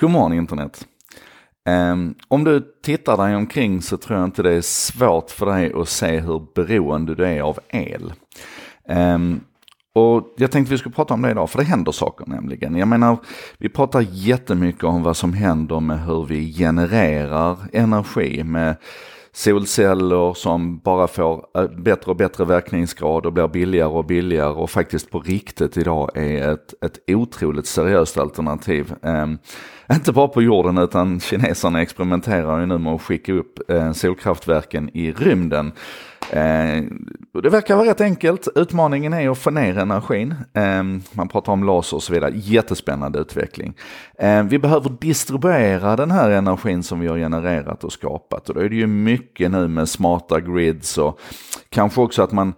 God morgon internet. Um, om du tittar dig omkring så tror jag inte det är svårt för dig att se hur beroende du är av el. Um, och jag tänkte vi skulle prata om det idag, för det händer saker nämligen. Jag menar, vi pratar jättemycket om vad som händer med hur vi genererar energi med solceller som bara får eh, bättre och bättre verkningsgrad och blir billigare och billigare och faktiskt på riktigt idag är ett, ett otroligt seriöst alternativ. Um, inte bara på jorden utan kineserna experimenterar ju nu med att skicka upp eh, solkraftverken i rymden. Eh, det verkar vara rätt enkelt. Utmaningen är att få ner energin. Eh, man pratar om laser och så vidare. Jättespännande utveckling. Eh, vi behöver distribuera den här energin som vi har genererat och skapat. Och då är det ju mycket nu med smarta grids och kanske också att man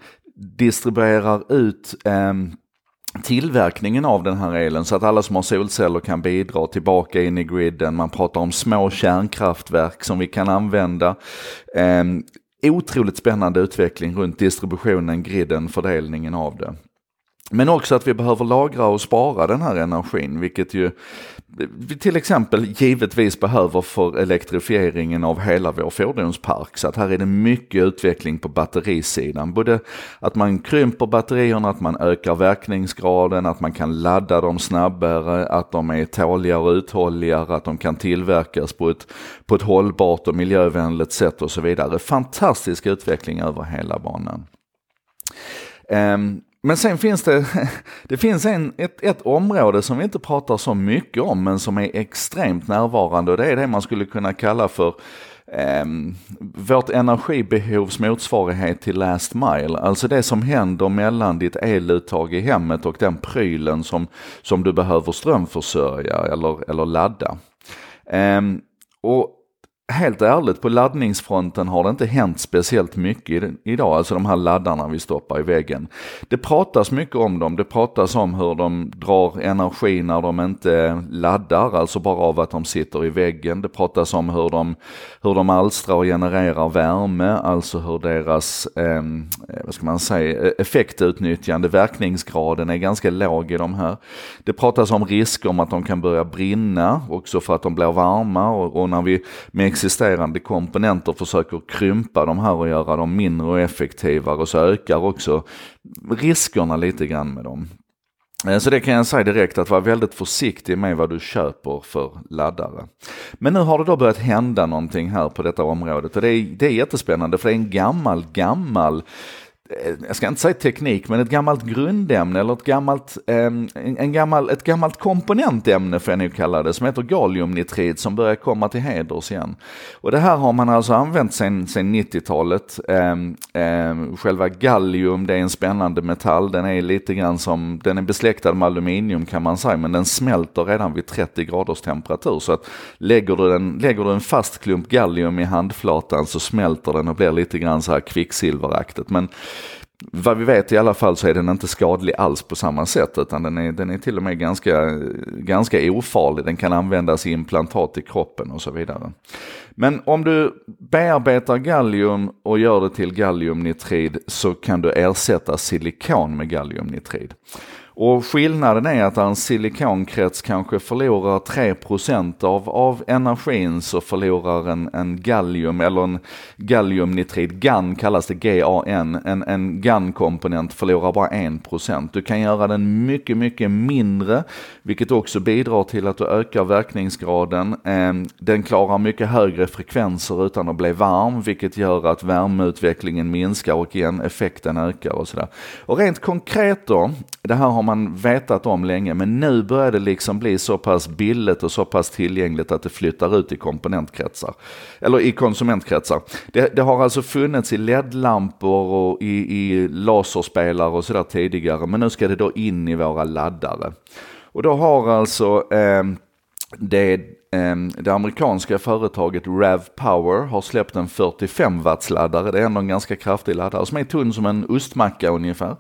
distribuerar ut ehm, tillverkningen av den här elen så att alla som har solceller kan bidra tillbaka in i griden. Man pratar om små kärnkraftverk som vi kan använda. Ehm, Otroligt spännande utveckling runt distributionen, griden, fördelningen av det. Men också att vi behöver lagra och spara den här energin, vilket ju vi till exempel givetvis behöver för elektrifieringen av hela vår fordonspark. Så att här är det mycket utveckling på batterisidan. Både att man krymper batterierna, att man ökar verkningsgraden, att man kan ladda dem snabbare, att de är tåligare och uthålligare, att de kan tillverkas på ett, på ett hållbart och miljövänligt sätt och så vidare. Fantastisk utveckling över hela banan. Um, men sen finns det, det finns en, ett, ett område som vi inte pratar så mycket om men som är extremt närvarande och det är det man skulle kunna kalla för eh, vårt energibehovs motsvarighet till last mile. Alltså det som händer mellan ditt eluttag i hemmet och den prylen som, som du behöver strömförsörja eller, eller ladda. Eh, och helt ärligt, på laddningsfronten har det inte hänt speciellt mycket idag, alltså de här laddarna vi stoppar i väggen. Det pratas mycket om dem, det pratas om hur de drar energi när de inte laddar, alltså bara av att de sitter i väggen. Det pratas om hur de, hur de alstrar och genererar värme, alltså hur deras, ehm, eh, vad ska man säga, e- effektutnyttjande, verkningsgraden är ganska låg i de här. Det pratas om risker om att de kan börja brinna, också för att de blir varma och, och när vi med existerande komponenter försöker krympa de här och göra dem mindre och effektivare och så ökar också riskerna lite grann med dem. Eh, så det kan jag säga direkt att vara väldigt försiktig med vad du köper för laddare. Men nu har det då börjat hända någonting här på detta området och det är, det är jättespännande för det är en gammal, gammal Eh, jag ska inte säga teknik, men ett gammalt grundämne eller ett gammalt, ehm, en gammal, ett gammalt komponentämne får jag nog kalla det, som heter galliumnitrid som börjar komma till heders igen. Och det här har man alltså använt sedan 90-talet. Ehm, ehm, själva gallium, det är en spännande metall, den är lite grann som, den är besläktad med aluminium kan man säga, men den smälter redan vid 30 graders temperatur. Så att lägger du, den, lägger du en fast klump gallium i handflatan så smälter den och blir lite grann så här kvicksilveraktigt. Men vad vi vet i alla fall så är den inte skadlig alls på samma sätt utan den är, den är till och med ganska, ganska ofarlig. Den kan användas i implantat i kroppen och så vidare. Men om du bearbetar gallium och gör det till galliumnitrid så kan du ersätta silikon med galliumnitrid. Och skillnaden är att en silikonkrets kanske förlorar 3% av, av energin så förlorar en, en gallium eller en galliumnitrid, GAN kallas det GAN, en, en GAN-komponent förlorar bara 1%. Du kan göra den mycket, mycket mindre, vilket också bidrar till att du ökar verkningsgraden. Ehm, den klarar mycket högre frekvenser utan att bli varm, vilket gör att värmeutvecklingen minskar och igen effekten ökar och sådär. Och rent konkret då, det här har man vetat om länge, men nu börjar det liksom bli så pass billigt och så pass tillgängligt att det flyttar ut i komponentkretsar. Eller i konsumentkretsar. Det, det har alltså funnits i LED-lampor och i, i laserspelare och sådär tidigare, men nu ska det då in i våra laddare. Och då har alltså eh, det Ehm, det amerikanska företaget RAV Power har släppt en 45 watts laddare. Det är ändå en ganska kraftig laddare som är tunn som en ostmacka ungefär.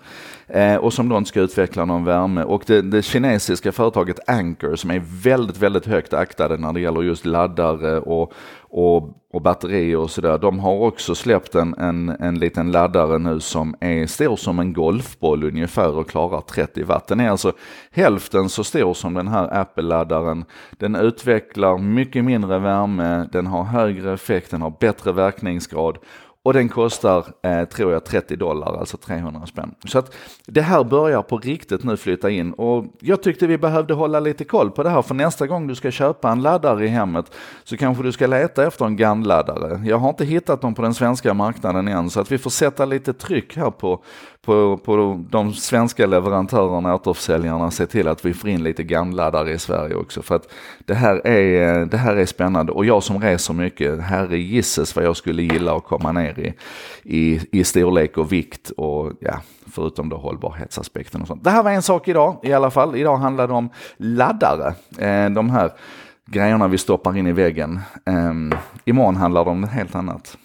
Eh, och som då inte ska utveckla någon värme. Och det, det kinesiska företaget Anker som är väldigt, väldigt högt aktade när det gäller just laddare och, och, och batterier och sådär. De har också släppt en, en, en liten laddare nu som är stor som en golfboll ungefär och klarar 30 watt. Den är alltså hälften så stor som den här Apple-laddaren. Den utvecklar mycket mindre värme, den har högre effekt, den har bättre verkningsgrad och den kostar, eh, tror jag, 30 dollar, alltså 300 spänn. Så att det här börjar på riktigt nu flytta in och jag tyckte vi behövde hålla lite koll på det här för nästa gång du ska köpa en laddare i hemmet så kanske du ska leta efter en GAN-laddare. Jag har inte hittat dem på den svenska marknaden än så att vi får sätta lite tryck här på, på, på de svenska leverantörerna, återförsäljarna, se till att vi får in lite gamladdare i Sverige också. För att det här, är, det här är spännande och jag som reser mycket, herre gisses vad jag skulle gilla att komma ner i, i, i storlek och vikt och ja, förutom då hållbarhetsaspekten och sånt. Det här var en sak idag i alla fall. Idag handlar det om laddare. Eh, de här grejerna vi stoppar in i väggen. Ehm, imorgon handlar det om något helt annat.